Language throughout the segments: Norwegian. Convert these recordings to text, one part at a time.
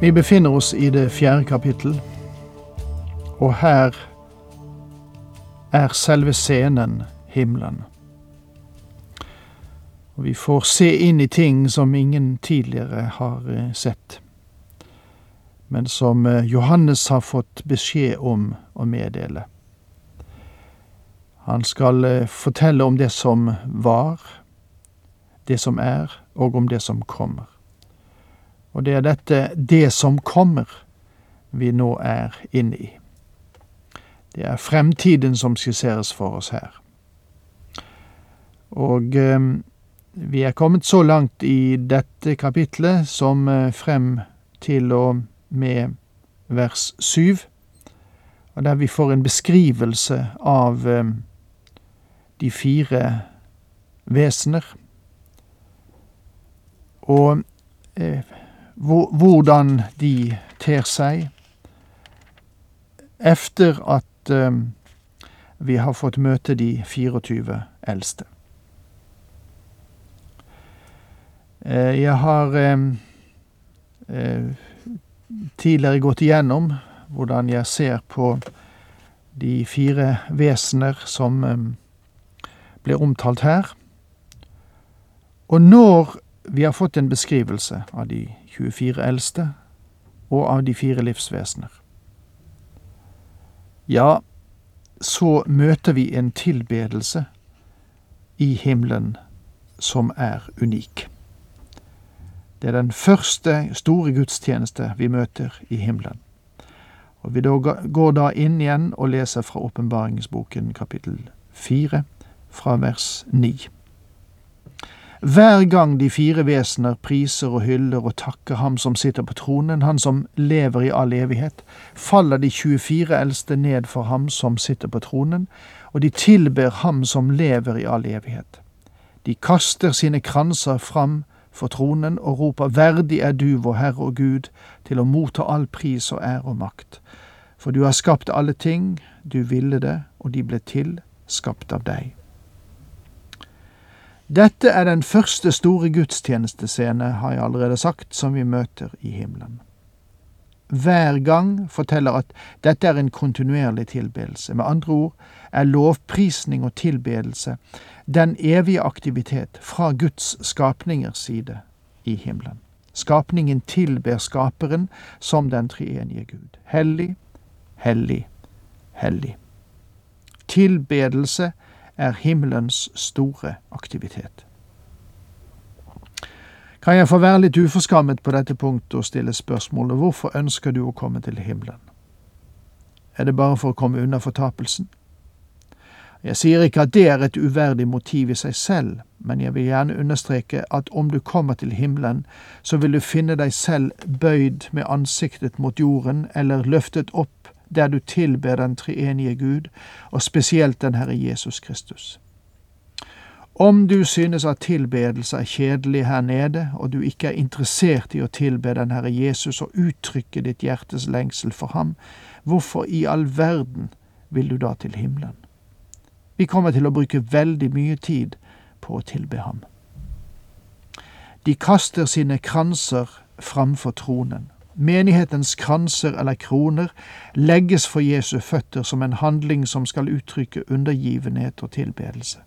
Vi befinner oss i det fjerde kapittel, og her er selve scenen himmelen. Og vi får se inn i ting som ingen tidligere har eh, sett, men som eh, Johannes har fått beskjed om å meddele. Han skal eh, fortelle om det som var, det som er, og om det som kommer. Og det er dette 'det som kommer' vi nå er inne i. Det er fremtiden som skisseres for oss her. Og eh, vi er kommet så langt i dette kapitlet som eh, frem til og med vers 7, og der vi får en beskrivelse av eh, de fire vesener. Og eh, hvordan de ter seg efter at eh, vi har fått møte de 24 eldste. Eh, jeg har eh, tidligere gått igjennom hvordan jeg ser på de fire vesener som blir omtalt her. Og når vi har fått en beskrivelse av de 24 eldste og av de fire livsvesener. Ja, så møter vi en tilbedelse i himmelen som er unik. Det er den første store gudstjeneste vi møter i himmelen. Og Vi går da inn igjen og leser fra åpenbaringsboken kapittel fire, fra vers ni. Hver gang de fire vesener priser og hyller og takker ham som sitter på tronen, han som lever i all evighet, faller de 24 eldste ned for ham som sitter på tronen, og de tilber ham som lever i all evighet. De kaster sine kranser fram for tronen og roper Verdig er du, vår Herre og Gud, til å motta all pris og ære og makt. For du har skapt alle ting, du ville det, og de ble til, skapt av deg. Dette er den første store gudstjenestescene, har jeg allerede sagt, som vi møter i himmelen. Hver gang forteller at dette er en kontinuerlig tilbedelse. Med andre ord er lovprisning og tilbedelse den evige aktivitet fra Guds skapningers side i himmelen. Skapningen tilber Skaperen som den treenige Gud. Hellig, hellig, hellig. Tilbedelse er himmelens store aktivitet. Kan jeg få være litt uforskammet på dette punktet og stille spørsmålet hvorfor ønsker du å komme til himmelen? Er det bare for å komme unna fortapelsen? Jeg sier ikke at det er et uverdig motiv i seg selv, men jeg vil gjerne understreke at om du kommer til himmelen, så vil du finne deg selv bøyd med ansiktet mot jorden eller løftet opp der du tilber den treenige Gud, og spesielt den Herre Jesus Kristus. Om du synes at tilbedelse er kjedelig her nede, og du ikke er interessert i å tilbe den Herre Jesus og uttrykke ditt hjertes lengsel for ham, hvorfor i all verden vil du da til himmelen? Vi kommer til å bruke veldig mye tid på å tilbe ham. De kaster sine kranser framfor tronen. Menighetens kranser eller kroner legges for Jesu føtter som en handling som skal uttrykke undergivenhet og tilbedelse.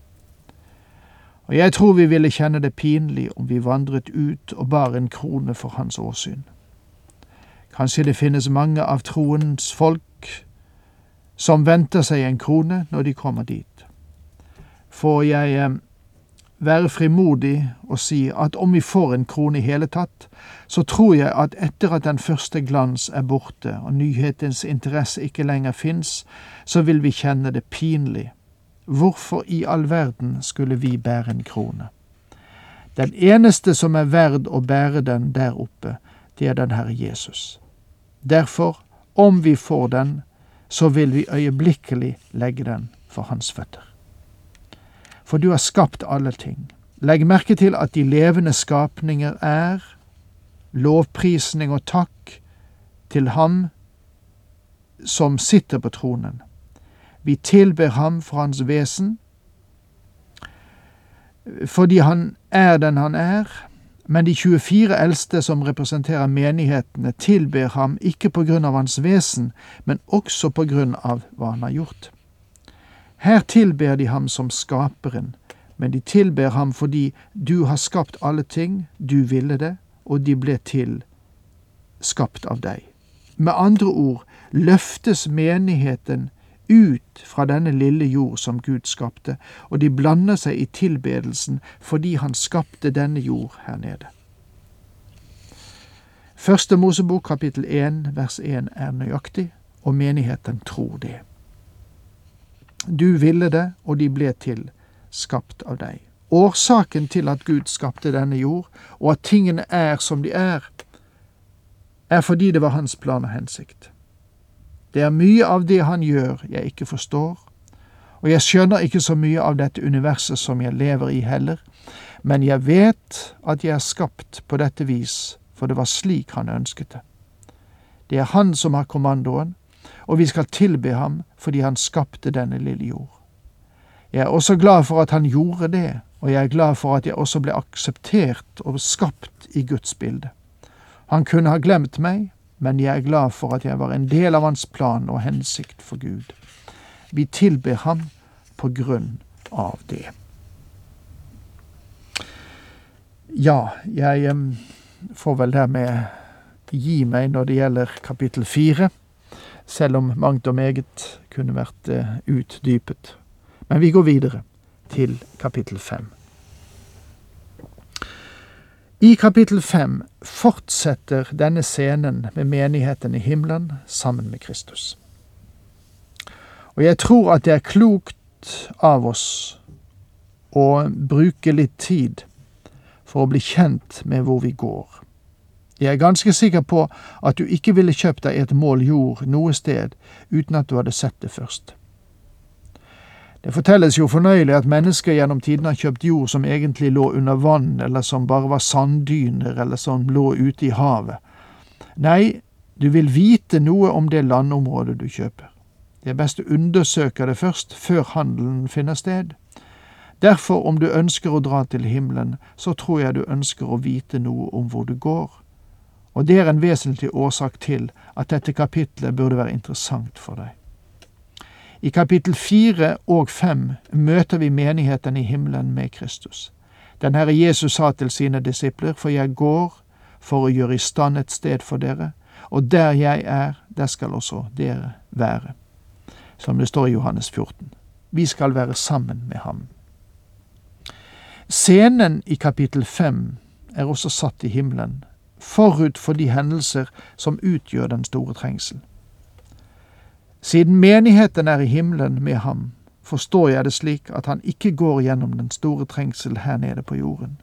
Og jeg tror vi ville kjenne det pinlig om vi vandret ut og bar en krone for hans åsyn. Kanskje det finnes mange av troens folk som venter seg en krone når de kommer dit. Får jeg eh, være frimodig og si at om vi får en krone i hele tatt, så tror jeg at etter at den første glans er borte og nyhetens interesse ikke lenger fins, så vil vi kjenne det pinlig. Hvorfor i all verden skulle vi bære en krone? Den eneste som er verd å bære den der oppe, det er den Herre Jesus. Derfor, om vi får den, så vil vi øyeblikkelig legge den for hans føtter. For du har skapt alle ting. Legg merke til at de levende skapninger er lovprisning og takk til Ham som sitter på tronen. Vi tilber Ham for Hans vesen, fordi Han er den Han er, men de 24 eldste som representerer menighetene, tilber ham ikke på grunn av hans vesen, men også på grunn av hva han har gjort. Her tilber de ham som skaperen, men de tilber ham fordi du har skapt alle ting, du ville det, og de ble til skapt av deg. Med andre ord løftes menigheten ut fra denne lille jord som Gud skapte, og de blander seg i tilbedelsen fordi han skapte denne jord her nede. Første Mosebok kapittel 1 vers 1 er nøyaktig, og menigheten tror det. Du ville det, og de ble til, skapt av deg. Årsaken til at Gud skapte denne jord, og at tingene er som de er, er fordi det var hans plan og hensikt. Det er mye av det han gjør jeg ikke forstår, og jeg skjønner ikke så mye av dette universet som jeg lever i heller, men jeg vet at jeg er skapt på dette vis, for det var slik han ønsket det. Det er han som har kommandoen, og vi skal tilbe ham fordi han skapte denne lille jord. Jeg er også glad for at han gjorde det, og jeg er glad for at jeg også ble akseptert og skapt i Guds bilde. Han kunne ha glemt meg, men jeg er glad for at jeg var en del av hans plan og hensikt for Gud. Vi tilber ham på grunn av det. Ja, jeg får vel dermed gi meg når det gjelder kapittel fire, selv om mangt og meget kunne vært eh, utdypet. Men vi går videre til kapittel fem. I kapittel fem fortsetter denne scenen med menigheten i himmelen sammen med Kristus. Og jeg tror at det er klokt av oss å bruke litt tid for å bli kjent med hvor vi går. Jeg er ganske sikker på at du ikke ville kjøpt deg et mål jord noe sted uten at du hadde sett det først. Det fortelles jo fornøyelig at mennesker gjennom tiden har kjøpt jord som egentlig lå under vann, eller som bare var sanddyner, eller som lå ute i havet. Nei, du vil vite noe om det landområdet du kjøper. Det er best å undersøke det først, før handelen finner sted. Derfor, om du ønsker å dra til himmelen, så tror jeg du ønsker å vite noe om hvor du går. Og det er en vesentlig årsak til at dette kapitlet burde være interessant for deg. I kapittel fire og fem møter vi menigheten i himmelen med Kristus. Den Herre Jesus sa til sine disipler, for jeg går for å gjøre i stand et sted for dere, og der jeg er, der skal også dere være. Som det står i Johannes 14. Vi skal være sammen med ham. Scenen i kapittel fem er også satt i himmelen, forut for de hendelser som utgjør den store trengsel. Siden menigheten er i himmelen med ham, forstår jeg det slik at han ikke går gjennom den store trengsel her nede på jorden.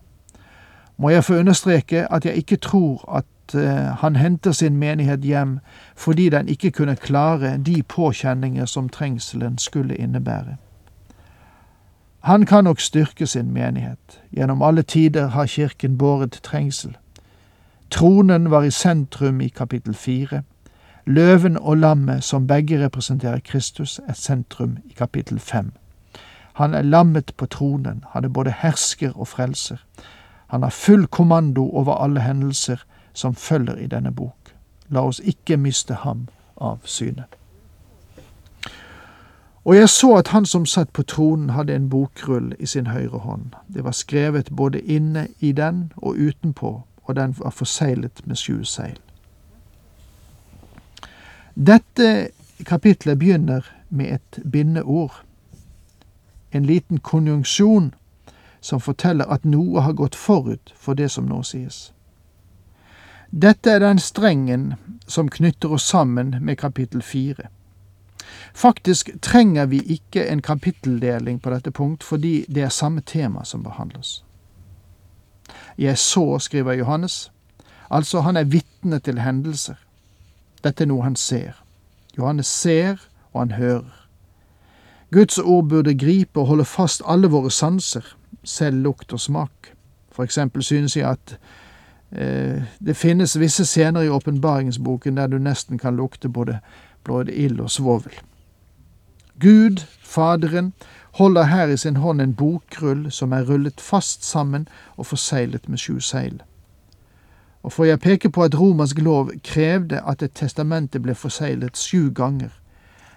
Må jeg få understreke at jeg ikke tror at uh, han henter sin menighet hjem fordi den ikke kunne klare de påkjenninger som trengselen skulle innebære. Han kan nok styrke sin menighet. Gjennom alle tider har kirken båret trengsel. Tronen var i sentrum i kapittel fire. Løven og lammet, som begge representerer Kristus, er sentrum i kapittel fem. Han er lammet på tronen, han er både hersker og frelser. Han har full kommando over alle hendelser som følger i denne bok. La oss ikke miste ham av syne. Og jeg så at han som satt på tronen hadde en bokrull i sin høyre hånd. Det var skrevet både inne i den og utenpå, og den var forseglet med sju seil. Dette kapitlet begynner med et bindeord, en liten konjunksjon som forteller at noe har gått forut for det som nå sies. Dette er den strengen som knytter oss sammen med kapittel fire. Faktisk trenger vi ikke en kapitteldeling på dette punkt, fordi det er samme tema som behandles. Jeg så, skriver Johannes, altså han er vitne til hendelser. Dette er noe han ser. Johannes ser, og han hører. Guds ord burde gripe og holde fast alle våre sanser, selv lukt og smak. For eksempel synes jeg at eh, det finnes visse scener i åpenbaringsboken der du nesten kan lukte både, både ild og svovel. Gud, Faderen, holder her i sin hånd en bokrull som er rullet fast sammen og forseglet med sju seil. Og får jeg peke på at romersk lov krevde at et testamente ble forseglet sju ganger,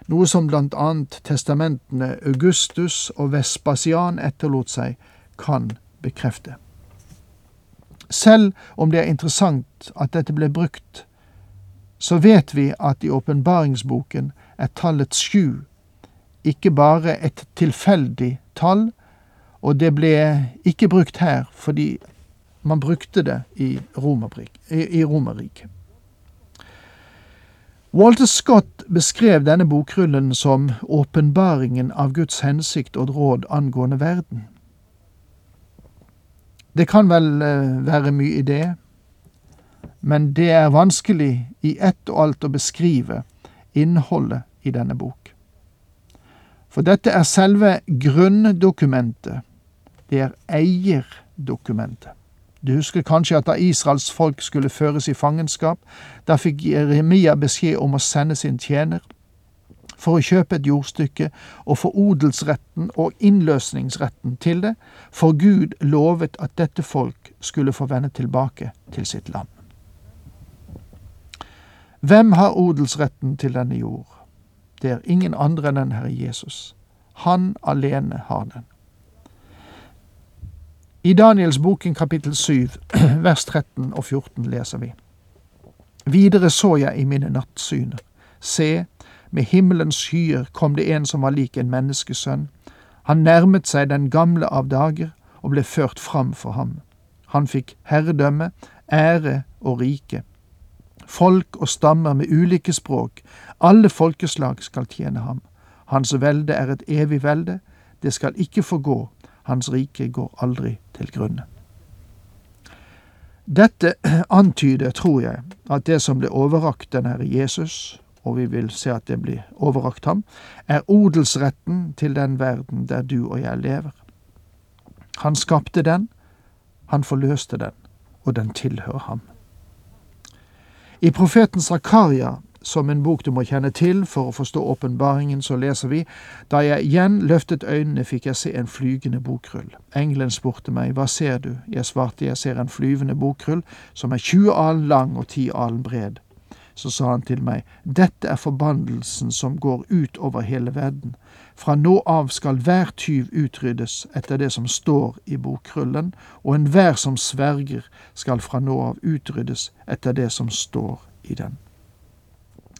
noe som blant annet testamentene Augustus og Vespasian etterlot seg, kan bekrefte. Selv om det er interessant at dette ble brukt, så vet vi at i åpenbaringsboken er tallet sju ikke bare et tilfeldig tall, og det ble ikke brukt her fordi man brukte det i Romerriket. Walter Scott beskrev denne bokrullen som åpenbaringen av Guds hensikt og råd angående verden. Det kan vel eh, være mye i det, men det er vanskelig i ett og alt å beskrive innholdet i denne bok. For dette er selve grunndokumentet. Det er eierdokumentet. Du husker kanskje at da Israels folk skulle føres i fangenskap, da fikk Jeremia beskjed om å sende sin tjener for å kjøpe et jordstykke og få odelsretten og innløsningsretten til det, for Gud lovet at dette folk skulle få vende tilbake til sitt land. Hvem har odelsretten til denne jord? Det er ingen andre enn den Herre Jesus. Han alene har den. I Daniels boken kapittel 7, vers 13 og 14 leser vi. Videre så jeg i mine nattsyner. Se, med himmelens skyer kom det en som var lik en menneskesønn. Han nærmet seg den gamle av dager og ble ført fram for ham. Han fikk herredømme, ære og rike. Folk og stammer med ulike språk, alle folkeslag skal tjene ham. Hans velde er et evig velde, det skal ikke forgå, hans rike går aldri til grunne. Dette antyder, tror jeg, at det som ble overrakt den Herre Jesus, og vi vil se at det blir overrakt ham, er odelsretten til den verden der du og jeg lever. Han skapte den, han forløste den, og den tilhører ham. I profeten Zakaria som en bok du må kjenne til for å forstå åpenbaringen, så leser vi Da jeg igjen løftet øynene, fikk jeg se en flygende bokrull. Engelen spurte meg, Hva ser du? Jeg svarte, Jeg ser en flyvende bokrull som er 20 alen lang og 10 alen bred. Så sa han til meg, Dette er forbannelsen som går ut over hele verden. Fra nå av skal hver tyv utryddes etter det som står i bokrullen, og enhver som sverger skal fra nå av utryddes etter det som står i den.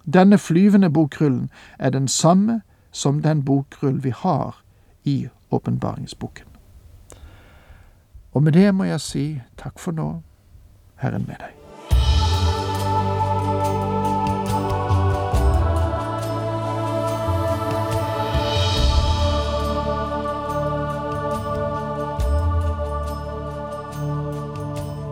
Denne flyvende bokrullen er den samme som den bokrull vi har i åpenbaringsboken. Og med det må jeg si takk for nå, Herren med deg.